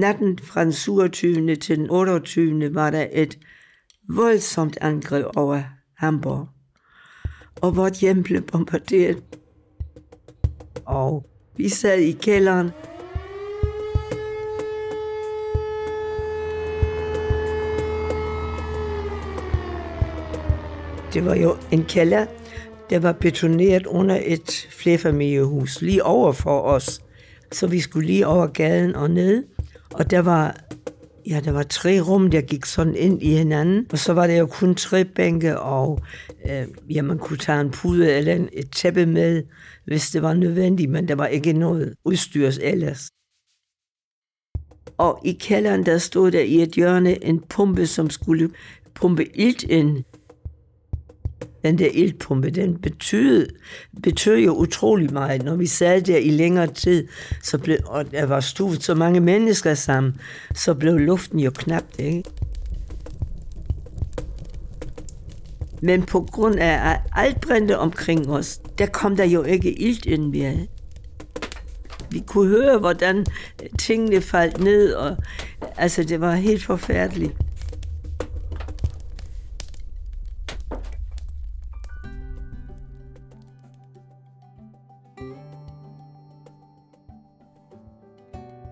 natten fra den 27. til den 28. var der et voldsomt angreb over Hamburg. Og vort hjem blev bombarderet. Og vi sad i kælderen. Det var jo en kælder, der var betoneret under et flerfamiliehus lige over for os. Så vi skulle lige over gaden og ned. Og der var, ja, der var tre rum, der gik sådan ind i hinanden. Og så var der jo kun tre bænke, og øh, ja, man kunne tage en pude eller et tæppe med, hvis det var nødvendigt, men der var ikke noget udstyrs ellers. Og i kælderen, der stod der i et hjørne en pumpe, som skulle pumpe ilt ind den der ildpumpe, den betød, betød jo utrolig meget. Når vi sad der i længere tid, så blev, og der var stuet så mange mennesker sammen, så blev luften jo knap, ikke? Men på grund af at alt brændte omkring os, der kom der jo ikke ilt ind mere. Vi kunne høre, hvordan tingene faldt ned, og altså det var helt forfærdeligt.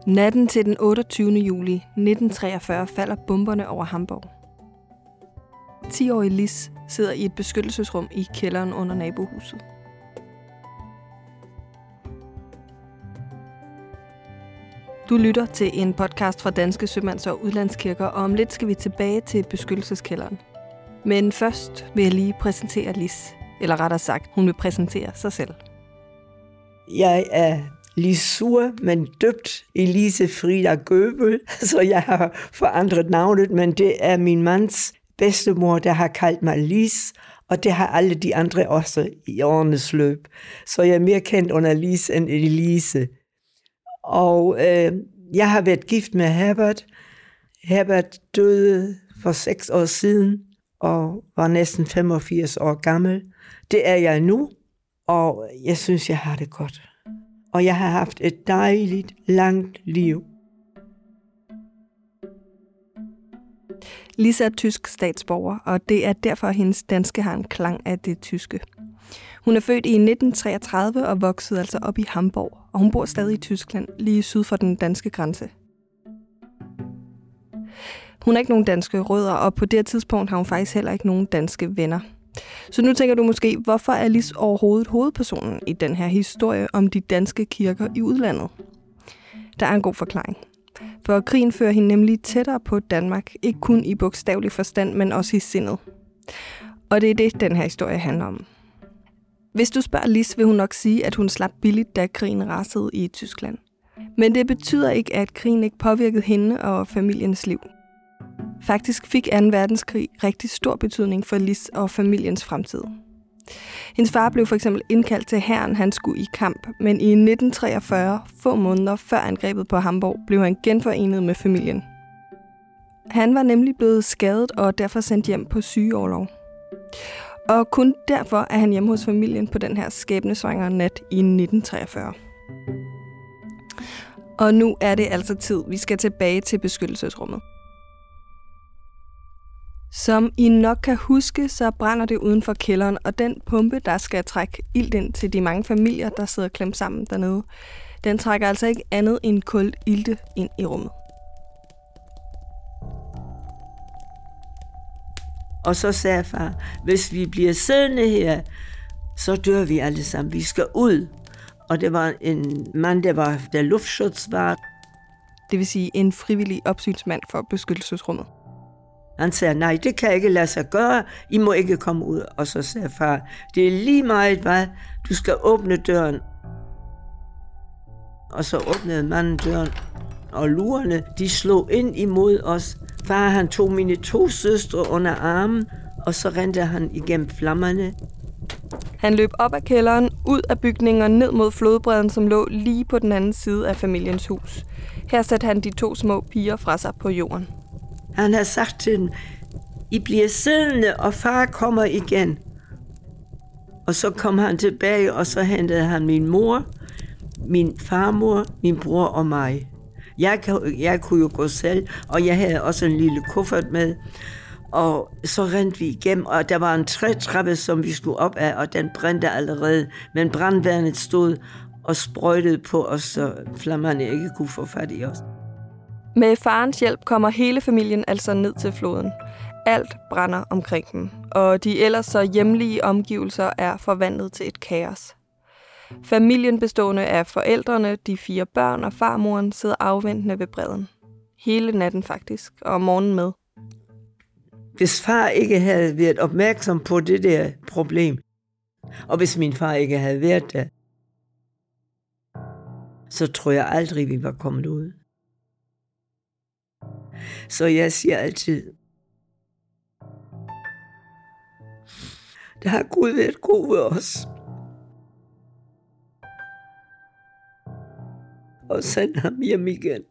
Natten til den 28. juli 1943 falder bomberne over Hamburg. 10-årige Lis sidder i et beskyttelsesrum i kælderen under nabohuset. Du lytter til en podcast fra Danske Sømands- og Udlandskirker, og om lidt skal vi tilbage til beskyttelseskælderen. Men først vil jeg lige præsentere Lis, eller rettere sagt, hun vil præsentere sig selv. Jeg er Lisur, men døbt Elise Frida Gøbel, så jeg har forandret navnet, men det er min mands bedstemor, der har kaldt mig Lis, og det har alle de andre også i årenes løb. Så jeg er mere kendt under Lis end Elise. Og øh, jeg har været gift med Herbert. Herbert døde for seks år siden og var næsten 85 år gammel. Det er jeg nu, og jeg synes, jeg har det godt og jeg har haft et dejligt, langt liv. Lisa er tysk statsborger, og det er derfor, at hendes danske har en klang af det tyske. Hun er født i 1933 og voksede altså op i Hamburg, og hun bor stadig i Tyskland, lige syd for den danske grænse. Hun har ikke nogen danske rødder, og på det tidspunkt har hun faktisk heller ikke nogen danske venner – så nu tænker du måske, hvorfor er Lis overhovedet hovedpersonen i den her historie om de danske kirker i udlandet? Der er en god forklaring. For krigen fører hende nemlig tættere på Danmark, ikke kun i bogstavelig forstand, men også i sindet. Og det er det, den her historie handler om. Hvis du spørger Lis, vil hun nok sige, at hun slap billigt, da krigen rasede i Tyskland. Men det betyder ikke, at krigen ikke påvirkede hende og familiens liv. Faktisk fik 2. verdenskrig rigtig stor betydning for Lis og familiens fremtid. Hendes far blev for eksempel indkaldt til herren, han skulle i kamp, men i 1943, få måneder før angrebet på Hamburg, blev han genforenet med familien. Han var nemlig blevet skadet og derfor sendt hjem på sygeoverlov. Og kun derfor er han hjemme hos familien på den her skæbnesvangre nat i 1943. Og nu er det altså tid, vi skal tilbage til beskyttelsesrummet. Som I nok kan huske, så brænder det uden for kælderen, og den pumpe, der skal trække ild ind til de mange familier, der sidder klemt sammen dernede, den trækker altså ikke andet end koldt ilte ind i rummet. Og så sagde far, hvis vi bliver siddende her, så dør vi alle sammen. Vi skal ud. Og det var en mand, der var der luftschutz var. Det vil sige en frivillig opsynsmand for beskyttelsesrummet. Han sagde, nej, det kan ikke lade sig gøre. I må ikke komme ud. Og så sagde far, det er lige meget hvad. Du skal åbne døren. Og så åbnede manden døren, og lurerne, de slog ind imod os. Far, han tog mine to søstre under armen, og så rendte han igennem flammerne. Han løb op af kælderen, ud af bygningen og ned mod flodbredden, som lå lige på den anden side af familiens hus. Her satte han de to små piger fra sig på jorden. Han har sagt til dem, I bliver siddende, og far kommer igen. Og så kom han tilbage, og så hentede han min mor, min farmor, min bror og mig. Jeg, jeg kunne jo gå selv, og jeg havde også en lille kuffert med. Og så rendte vi igennem, og der var en trætrappe, som vi skulle op af, og den brændte allerede. Men brandværnet stod og sprøjtede på os, så flammerne ikke kunne få fat i os. Med farens hjælp kommer hele familien altså ned til floden. Alt brænder omkring dem, og de ellers så hjemlige omgivelser er forvandlet til et kaos. Familien bestående af forældrene, de fire børn og farmoren sidder afventende ved bredden. Hele natten faktisk, og morgenen med. Hvis far ikke havde været opmærksom på det der problem, og hvis min far ikke havde været der, så tror jeg aldrig, vi var kommet ud. Så jeg siger altid, der har Gud været god ved os. Og send ham hjem igen.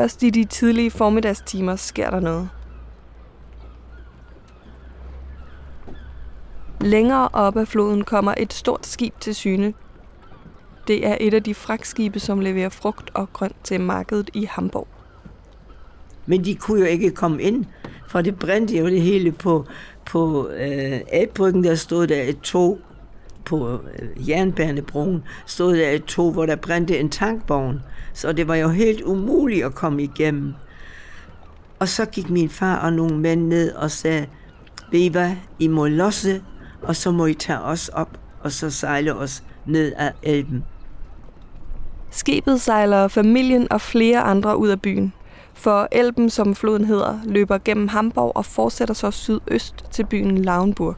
Først i de tidlige formiddagstimer sker der noget. Længere op ad floden kommer et stort skib til syne. Det er et af de fragtskibe, som leverer frugt og grønt til markedet i Hamburg. Men de kunne jo ikke komme ind, for det brændte jo det hele på, på øh, Abryggen, der stod der et tog på øh, jernbanebroen, stod der et tog, hvor der brændte en tankvogn. Så det var jo helt umuligt at komme igennem. Og så gik min far og nogle mænd ned og sagde, ved I hvad, I må losse, og så må I tage os op, og så sejle os ned ad Elben. Skibet sejler familien og flere andre ud af byen. For Elben, som floden hedder, løber gennem Hamburg og fortsætter så sydøst til byen Lauenburg.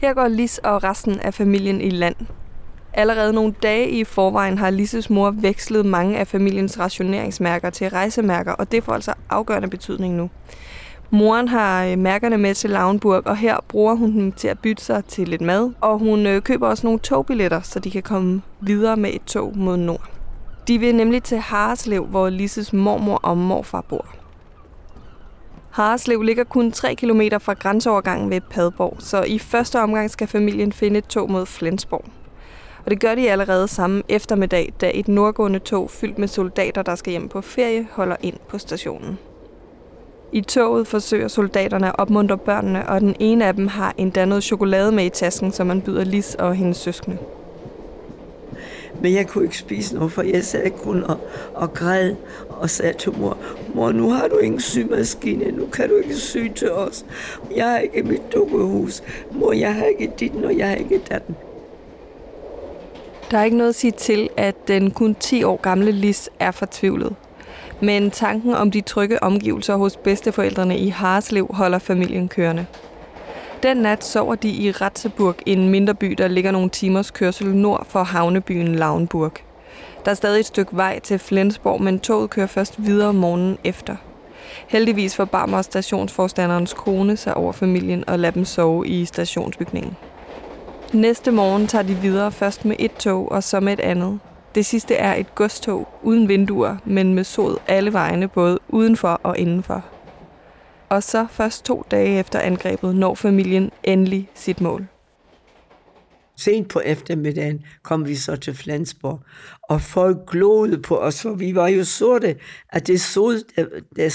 Her går Lis og resten af familien i land. Allerede nogle dage i forvejen har Lisses mor vekslet mange af familiens rationeringsmærker til rejsemærker, og det får altså afgørende betydning nu. Moren har øh, mærkerne med til Lauenburg, og her bruger hun dem til at bytte sig til lidt mad. Og hun øh, køber også nogle togbilletter, så de kan komme videre med et tog mod nord. De vil nemlig til Hareslev, hvor Lisses mormor og morfar bor. Hareslev ligger kun 3 km fra grænseovergangen ved Padborg, så i første omgang skal familien finde et tog mod Flensborg. Og det gør de allerede samme eftermiddag, da et nordgående tog fyldt med soldater, der skal hjem på ferie, holder ind på stationen. I toget forsøger soldaterne at opmuntre børnene, og den ene af dem har endda noget chokolade med i tasken, som man byder Lis og hendes søskende. Men jeg kunne ikke spise noget, for jeg sad kun og, og græd og sagde til mor, mor, nu har du ingen symaskine, nu kan du ikke sy til os. Jeg har ikke mit dukkehus. Mor, jeg har ikke dit, og jeg har ikke datten. Der er ikke noget at sige til, at den kun 10 år gamle Lis er fortvivlet. Men tanken om de trygge omgivelser hos bedsteforældrene i Harslev holder familien kørende. Den nat sover de i Ratzeburg, en mindre by, der ligger nogle timers kørsel nord for havnebyen Lauenburg. Der er stadig et stykke vej til Flensborg, men toget kører først videre morgenen efter. Heldigvis forbarmer stationsforstanderens kone sig over familien og lader dem sove i stationsbygningen. Næste morgen tager de videre først med et tog og så med et andet. Det sidste er et godstog uden vinduer, men med sod alle vejene både udenfor og indenfor. Og så først to dage efter angrebet når familien endelig sit mål. Sent på eftermiddagen kom vi så til Flensborg, og folk glodede på os, for vi var jo sorte, at det sod, der, der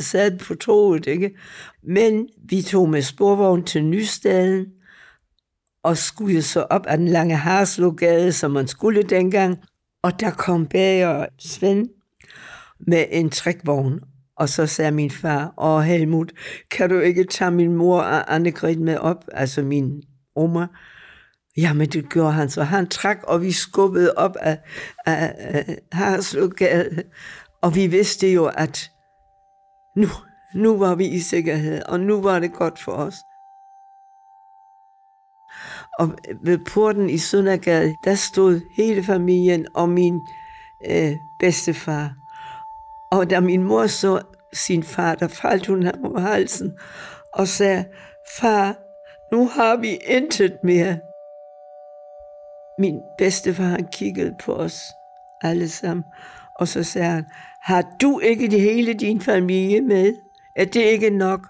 sad på toget. Ikke? Men vi tog med sporvogn til Nystaden, og skulle så op ad den lange Harslogade, som man skulle dengang. Og der kom bager Svend med en trækvogn, og så sagde min far, og Helmut, kan du ikke tage min mor og Annegret med op, altså min oma? Jamen, det gjorde han, så han trak, og vi skubbede op af, af, af Harslogade, og vi vidste jo, at nu, nu var vi i sikkerhed, og nu var det godt for os. Og ved porten i Søndergade, der stod hele familien og min øh, bedstefar. Og da min mor så sin far, der faldt hun ham om halsen og sagde, far, nu har vi intet mere. Min bedstefar han kiggede på os alle sammen, Og så sagde han, har du ikke det hele din familie med? Er det ikke nok?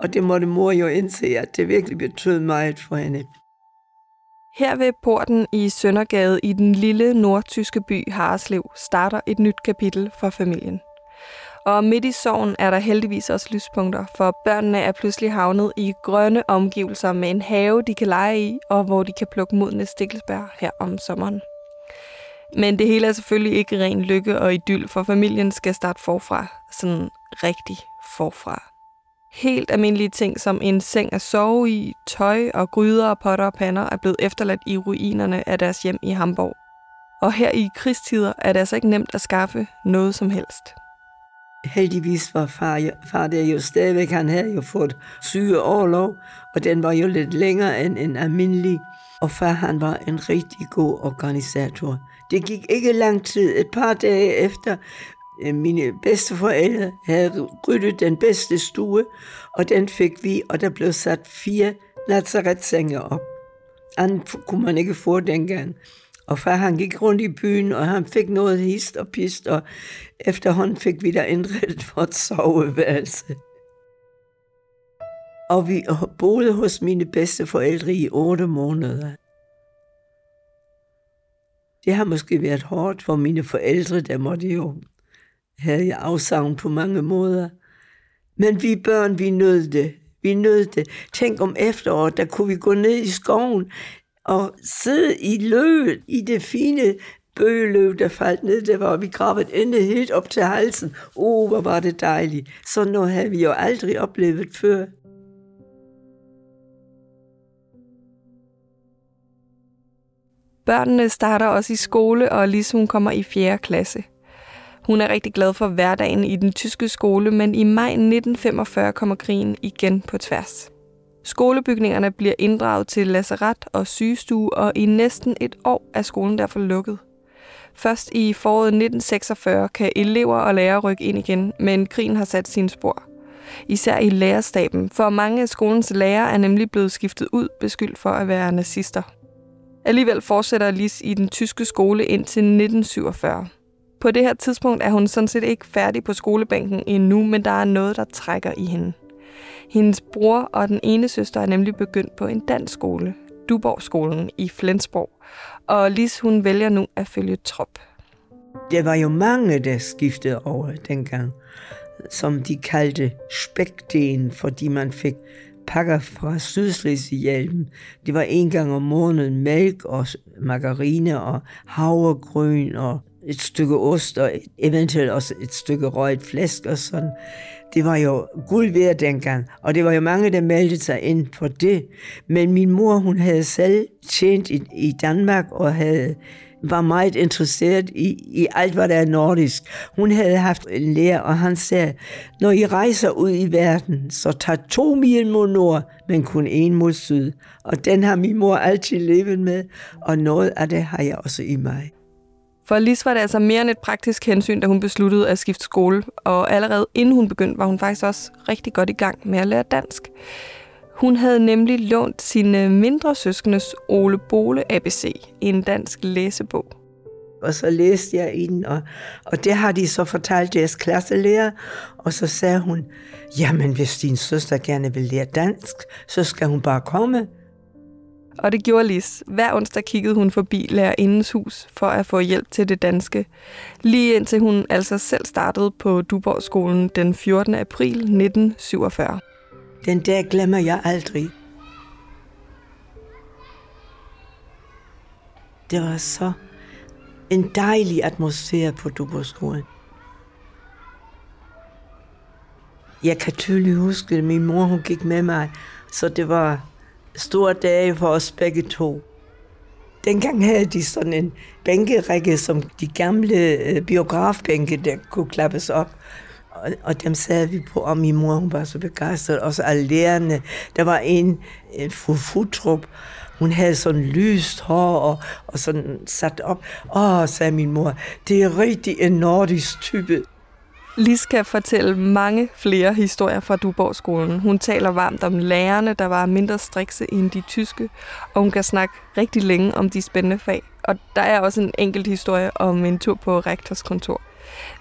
Og det måtte mor jo indse, at det virkelig betød meget for hende. Her ved porten i Søndergade i den lille nordtyske by Hareslev starter et nyt kapitel for familien. Og midt i sorgen er der heldigvis også lyspunkter, for børnene er pludselig havnet i grønne omgivelser med en have, de kan lege i, og hvor de kan plukke modne stikkelsbær her om sommeren. Men det hele er selvfølgelig ikke ren lykke og idyll, for familien skal starte forfra. Sådan rigtig forfra. Helt almindelige ting som en seng at sove i, tøj og gryder og potter og pander er blevet efterladt i ruinerne af deres hjem i Hamburg. Og her i krigstider er det altså ikke nemt at skaffe noget som helst. Heldigvis var far, far der jo stadigvæk, han havde jo fået syge overlov, og den var jo lidt længere end en almindelig. Og far han var en rigtig god organisator. Det gik ikke lang tid. Et par dage efter, øh, mine bedsteforældre havde ryddet den bedste stue, og den fik vi, og der blev sat fire lazaretsenger op. Anden kunne man ikke få dengang. Og far han gik rundt i byen, og han fik noget hist og pist, og efterhånden fik vi der indrettet vores soveværelse. Og vi boede hos mine bedste forældre i otte måneder. Det har måske været hårdt for mine forældre, der måtte jo have afsavn på mange måder. Men vi børn, vi nød det. Vi nød det. Tænk om efteråret, der kunne vi gå ned i skoven og sidde i løvet, i det fine bøgeløv, der faldt ned, der var vi gravet inde helt op til halsen. Åh, oh, hvor var det dejligt. Så noget havde vi jo aldrig oplevet før. Børnene starter også i skole, og Lise hun kommer i 4. klasse. Hun er rigtig glad for hverdagen i den tyske skole, men i maj 1945 kommer krigen igen på tværs. Skolebygningerne bliver inddraget til lazaret og sygestue, og i næsten et år er skolen derfor lukket. Først i foråret 1946 kan elever og lærere rykke ind igen, men krigen har sat sine spor. Især i lærerstaben, for mange af skolens lærere er nemlig blevet skiftet ud, beskyldt for at være nazister. Alligevel fortsætter Lis i den tyske skole indtil 1947. På det her tidspunkt er hun sådan set ikke færdig på skolebænken endnu, men der er noget, der trækker i hende. Hendes bror og den ene søster er nemlig begyndt på en dansk skole, Duborgskolen i Flensborg, og Lis hun vælger nu at følge trop. Der var jo mange, der skiftede over dengang, som de kaldte spækdelen, fordi man fik pakker fra Sydslesvig-hjælpen. Det var en gang om måneden mælk og margarine og havregryn og et stykke ost og eventuelt også et stykke røget flæsk og sådan. Det var jo guld værd dengang, og det var jo mange, der meldte sig ind for det. Men min mor, hun havde selv tjent i, i Danmark og havde var meget interesseret i, i alt, hvad der er nordisk. Hun havde haft en lærer, og han sagde, når I rejser ud i verden, så tag to mil mod nord, men kun en mod syd. Og den har min mor altid levet med, og noget af det har jeg også i mig. For Lis var det altså mere end et praktisk hensyn, da hun besluttede at skifte skole, og allerede inden hun begyndte, var hun faktisk også rigtig godt i gang med at lære dansk. Hun havde nemlig lånt sine mindre søskendes Ole Bole ABC, en dansk læsebog. Og så læste jeg i den, og, og det har de så fortalt deres klasselærer, og så sagde hun, jamen hvis din søster gerne vil lære dansk, så skal hun bare komme. Og det gjorde Lis. Hver onsdag kiggede hun forbi lærerindens hus for at få hjælp til det danske. Lige indtil hun altså selv startede på Duborgskolen den 14. april 1947. Den dag glemmer jeg aldrig. Det var så en dejlig atmosfære på Duborgskolen. Jeg kan tydeligt huske, at min mor hun gik med mig, så det var store dage for os begge to. Dengang havde de sådan en bænkerække, som de gamle øh, biografbænke, der kunne klappes op. Og, og dem sad vi på, og min mor hun var så begejstret. Også alle lærerne. Der var en, en fru Futrup, hun havde sådan lyst hår og, og sådan sat op. Åh, sagde min mor, det er rigtig en nordisk type. Lis kan fortælle mange flere historier fra Duborgskolen. Hun taler varmt om lærerne, der var mindre strikse end de tyske, og hun kan snakke rigtig længe om de spændende fag. Og der er også en enkelt historie om en tur på rektors kontor.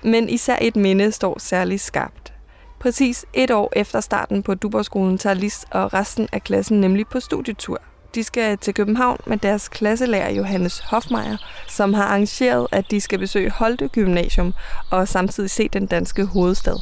Men især et minde står særligt skarpt. Præcis et år efter starten på Duborgskolen tager Lis og resten af klassen nemlig på studietur – de skal til København med deres klasselærer Johannes Hofmeier, som har arrangeret, at de skal besøge Holte Gymnasium og samtidig se den danske hovedstad.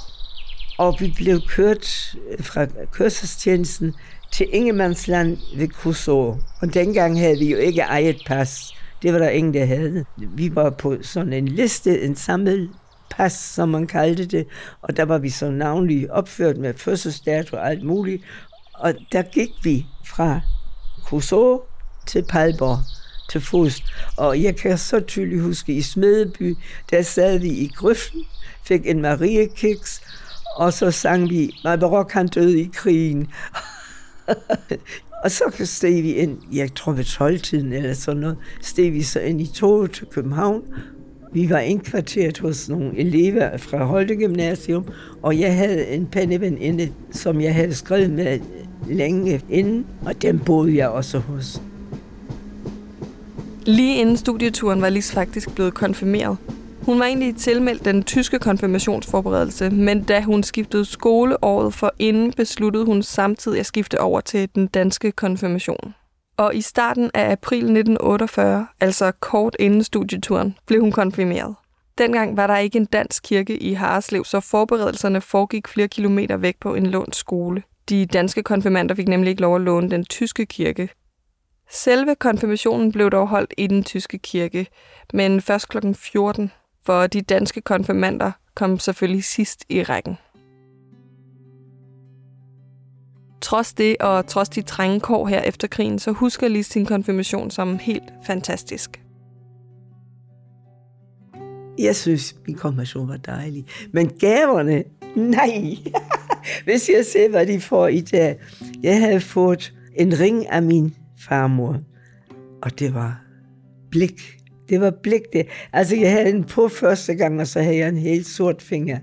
Og vi blev kørt fra kørselstjenesten til Ingemandsland ved Kosovo. Og dengang havde vi jo ikke eget pas. Det var der ingen, der havde. Vi var på sådan en liste, en samlet pas, som man kaldte det, og der var vi så navnlig opført med fødselsdato og alt muligt. Og der gik vi fra Rousseau til Palborg til fods. Og jeg kan så tydeligt huske, i Smedeby, der sad vi i grøften, fik en Mariekiks, og så sang vi, Barok han døde i krigen. og så steg vi ind, jeg tror ved 12-tiden eller sådan noget, steg vi så ind i toget til København. Vi var indkvarteret hos nogle elever fra Holte Gymnasium, og jeg havde en penneveninde, som jeg havde skrevet med længe inden, og dem boede jeg også hos. Lige inden studieturen var Lis faktisk blevet konfirmeret. Hun var egentlig tilmeldt den tyske konfirmationsforberedelse, men da hun skiftede skole året for inden, besluttede hun samtidig at skifte over til den danske konfirmation. Og i starten af april 1948, altså kort inden studieturen, blev hun konfirmeret. Dengang var der ikke en dansk kirke i Hareslev, så forberedelserne foregik flere kilometer væk på en lånt skole. De danske konfirmander fik nemlig ikke lov at låne den tyske kirke. Selve konfirmationen blev dog holdt i den tyske kirke, men først kl. 14, for de danske konfirmander kom selvfølgelig sidst i rækken. Trods det, og trods de trænge kår her efter krigen, så husker Lis sin konfirmation som helt fantastisk. Jeg synes, min konfirmation var dejlig. Men gaverne, nej. Hvis jeg ser, hvad de får i dag. Jeg havde fået en ring af min farmor, og det var blik. Det var blik, det. Altså, jeg havde den på første gang, og så havde jeg en helt sort finger.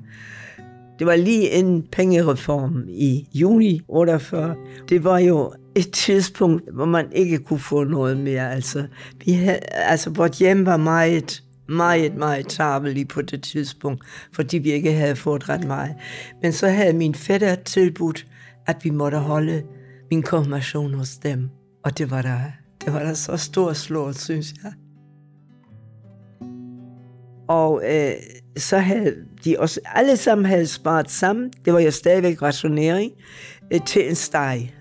Det var lige en pengereform i juni 48. Det var jo et tidspunkt, hvor man ikke kunne få noget mere. Altså, vi havde, altså vort hjem var meget meget, meget tabel på det tidspunkt, fordi vi ikke havde fået ret meget. Men så havde min fætter tilbudt, at vi måtte holde min konfirmation hos dem. Og det var der, det var der så stor slået, synes jeg. Og øh, så havde de også alle sammen havde sparet sammen. Det var jo stadigvæk rationering øh, til en steg.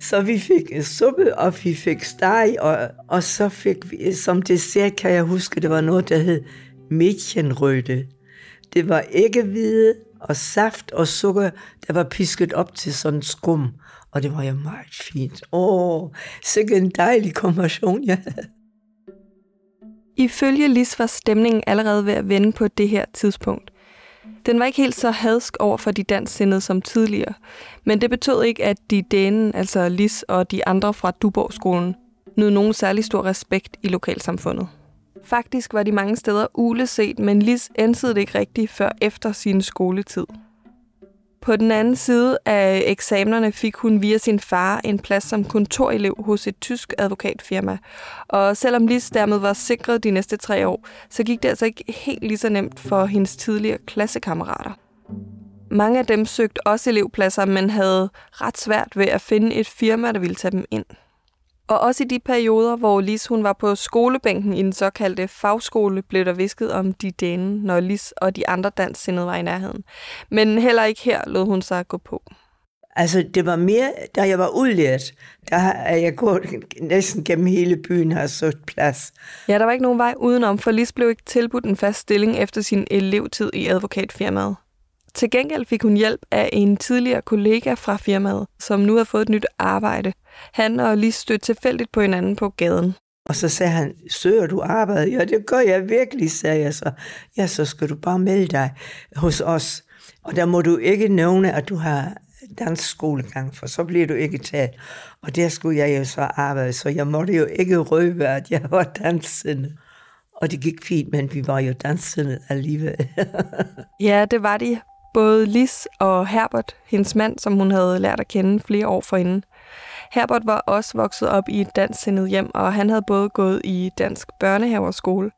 Så vi fik en suppe, og vi fik steg, og, og så fik vi, som dessert kan jeg huske, det var noget, der hed Mädchenrøde. Det var æggehvide og saft og sukker, der var pisket op til sådan skum, og det var jo meget fint. Åh, sikke en dejlig kombination, ja. Ifølge Lis var stemningen allerede ved at vende på det her tidspunkt. Den var ikke helt så hadsk over for de danssindede som tidligere, men det betød ikke, at de dænen, altså Lis og de andre fra Duborgskolen, nød nogen særlig stor respekt i lokalsamfundet. Faktisk var de mange steder uleset, men Lis ænsede ikke rigtigt før efter sin skoletid. På den anden side af eksamenerne fik hun via sin far en plads som kontorelev hos et tysk advokatfirma. Og selvom Lis dermed var sikret de næste tre år, så gik det altså ikke helt lige så nemt for hendes tidligere klassekammerater. Mange af dem søgte også elevpladser, men havde ret svært ved at finde et firma, der ville tage dem ind. Og også i de perioder, hvor Lis hun var på skolebænken i den såkaldte fagskole, blev der visket om de dæne, når Lis og de andre danssindede var i nærheden. Men heller ikke her lod hun sig gå på. Altså, det var mere, da jeg var udlært, der er jeg gået næsten gennem hele byen har søgt plads. Ja, der var ikke nogen vej udenom, for Lis blev ikke tilbudt en fast stilling efter sin elevtid i advokatfirmaet. Til gengæld fik hun hjælp af en tidligere kollega fra firmaet, som nu har fået et nyt arbejde. Han og Lis stødte tilfældigt på hinanden på gaden. Og så sagde han, søger du arbejde? Ja, det gør jeg virkelig, sagde jeg så. Ja, så skal du bare melde dig hos os. Og der må du ikke nævne, at du har dansk skolegang, for så bliver du ikke taget. Og der skulle jeg jo så arbejde, så jeg måtte jo ikke røbe, at jeg var dansende. Og det gik fint, men vi var jo dansende alligevel. ja, det var de. Både Lis og Herbert, hendes mand, som hun havde lært at kende flere år forinden. Herbert var også vokset op i et dansksindet hjem, og han havde både gået i dansk børnehave og skole.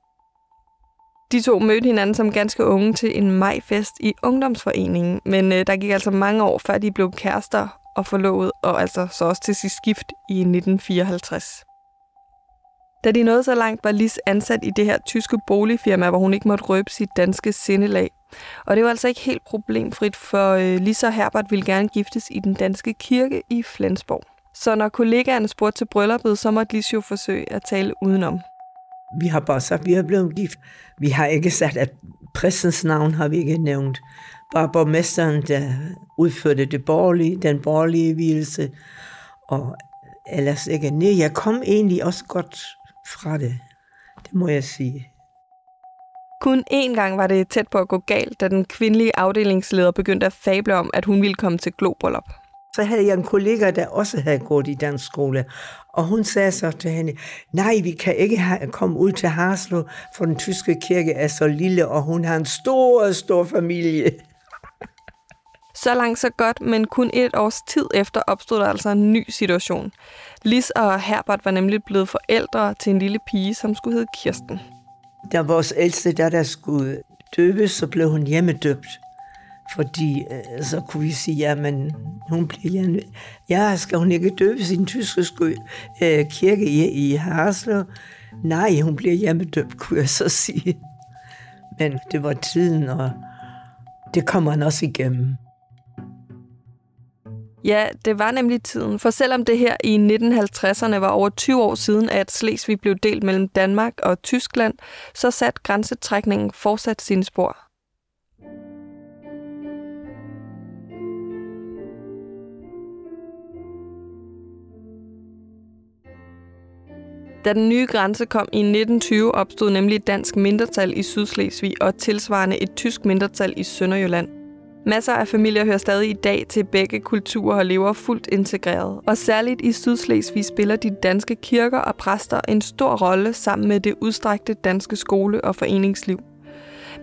De to mødte hinanden som ganske unge til en majfest i ungdomsforeningen, men øh, der gik altså mange år, før de blev kærester og forlovet, og altså så også til sit skift i 1954. Da de nåede så langt, var Lis ansat i det her tyske boligfirma, hvor hun ikke måtte røbe sit danske sindelag. Og det var altså ikke helt problemfrit, for øh, og Herbert ville gerne giftes i den danske kirke i Flensborg. Så når kollegaerne spurgte til brylluppet, så måtte Lise jo forsøge at tale udenom. Vi har bare sagt, at vi er blevet gift. Vi har ikke sagt, at præstens navn har vi ikke nævnt. Bare borgmesteren, der udførte det borgerlige, den borgerlige hvilelse. Og ellers ikke. Nej, jeg kom egentlig også godt fra det. Det må jeg sige. Kun én gang var det tæt på at gå galt, da den kvindelige afdelingsleder begyndte at fable om, at hun ville komme til globryllup. Så havde jeg en kollega, der også havde gået i dansk skole, og hun sagde så til hende, nej, vi kan ikke komme ud til Harslo, for den tyske kirke er så lille, og hun har en stor, stor familie. Så langt så godt, men kun et års tid efter opstod der altså en ny situation. Lis og Herbert var nemlig blevet forældre til en lille pige, som skulle hedde Kirsten. Da vores ældste datter skulle døbes, så blev hun hjemmedøbt. Fordi øh, så kunne vi sige, ja, hun bliver hjemme. Ja, skal hun ikke døbes i den tyske øh, kirke i, i Harslev? Nej, hun bliver hjemmedøbt, kunne jeg så sige. Men det var tiden, og det kommer han også igennem. Ja, det var nemlig tiden, for selvom det her i 1950'erne var over 20 år siden, at Slesvig blev delt mellem Danmark og Tyskland, så satte grænsetrækningen fortsat sine spor. Da den nye grænse kom i 1920, opstod nemlig et dansk mindretal i Sydslesvig og tilsvarende et tysk mindretal i Sønderjylland. Masser af familier hører stadig i dag til begge kulturer og lever fuldt integreret. Og særligt i Sydslesvig spiller de danske kirker og præster en stor rolle sammen med det udstrækte danske skole- og foreningsliv.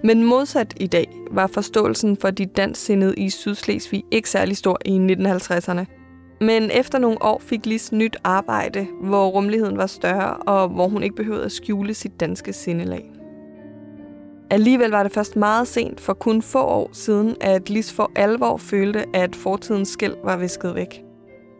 Men modsat i dag var forståelsen for de dansksindede i Sydslesvig ikke særlig stor i 1950'erne. Men efter nogle år fik Lis nyt arbejde, hvor rummeligheden var større, og hvor hun ikke behøvede at skjule sit danske sindelag. Alligevel var det først meget sent for kun få år siden, at Lis for alvor følte, at fortidens skæld var visket væk.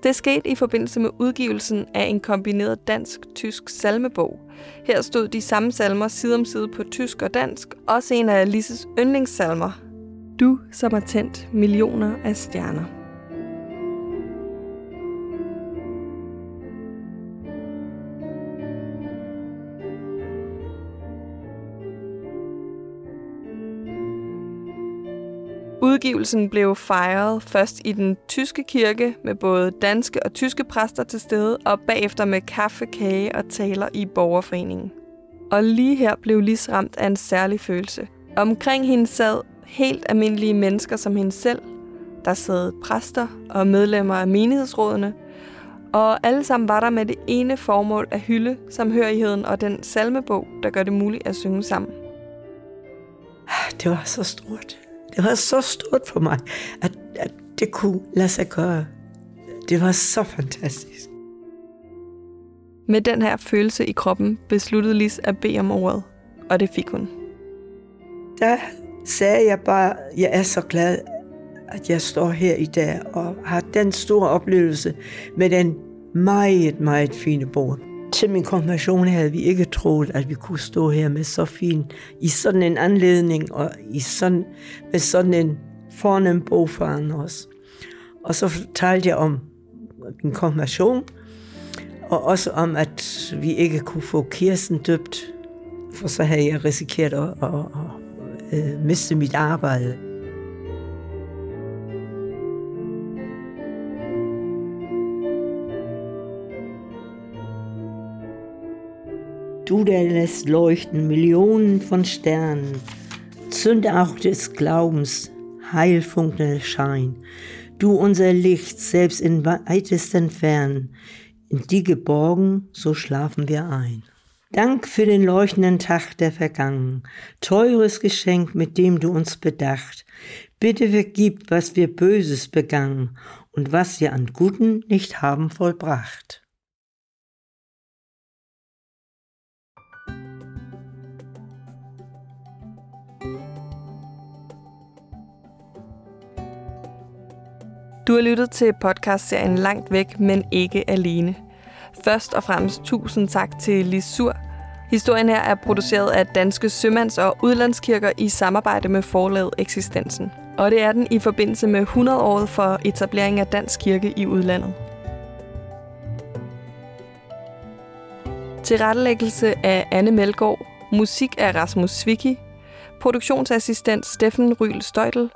Det skete i forbindelse med udgivelsen af en kombineret dansk-tysk salmebog. Her stod de samme salmer side om side på tysk og dansk, også en af Lises yndlingssalmer. Du, som har tændt millioner af stjerner. Udgivelsen blev fejret først i den tyske kirke med både danske og tyske præster til stede, og bagefter med kaffe, kage og taler i borgerforeningen. Og lige her blev Lis ramt af en særlig følelse. Omkring hende sad helt almindelige mennesker som hende selv. Der sad præster og medlemmer af menighedsrådene, og alle sammen var der med det ene formål at hylde samhørigheden og den salmebog, der gør det muligt at synge sammen. Det var så stort. Det var så stort for mig, at, at det kunne lade sig gøre. Det var så fantastisk. Med den her følelse i kroppen besluttede Lis at bede om ordet, og det fik hun. Der sagde jeg bare, at jeg er så glad, at jeg står her i dag og har den store oplevelse med den meget, meget fine bog til min konfirmation havde vi ikke troet, at vi kunne stå her med så fin, i sådan en anledning, og i sådan, med sådan en fornem bog foran os. Og så fortalte jeg om min konfirmation, og også om, at vi ikke kunne få Kirsten døbt, for så havde jeg risikeret at, at, at, at øh, miste mit arbejde. Du, der lässt leuchten Millionen von Sternen, zünde auch des Glaubens heilfunkelnder Schein. Du unser Licht, selbst in weitesten Fernen, in die geborgen, so schlafen wir ein. Dank für den leuchtenden Tag, der vergangen. Teures Geschenk, mit dem du uns bedacht. Bitte vergib, was wir Böses begangen und was wir an Guten nicht haben vollbracht. Du har lyttet til podcastserien Langt væk, men ikke alene. Først og fremmest tusind tak til Lisur. Historien her er produceret af Danske Sømands- og Udlandskirker i samarbejde med forlaget Eksistensen. Og det er den i forbindelse med 100-året for etablering af Dansk Kirke i udlandet. Tilrettelæggelse af Anne Melgaard. Musik af Rasmus Svicki. Produktionsassistent Steffen Ryl Støjtel.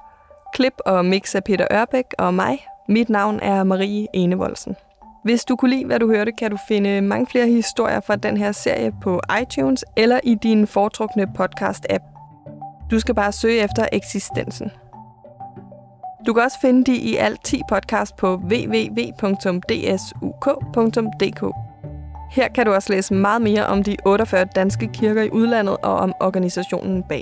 Klip og mix af Peter Ørbæk og mig. Mit navn er Marie Enevoldsen. Hvis du kunne lide, hvad du hørte, kan du finde mange flere historier fra den her serie på iTunes eller i din foretrukne podcast-app. Du skal bare søge efter eksistensen. Du kan også finde de i alt 10 podcast på www.dsuk.dk. Her kan du også læse meget mere om de 48 danske kirker i udlandet og om organisationen bag.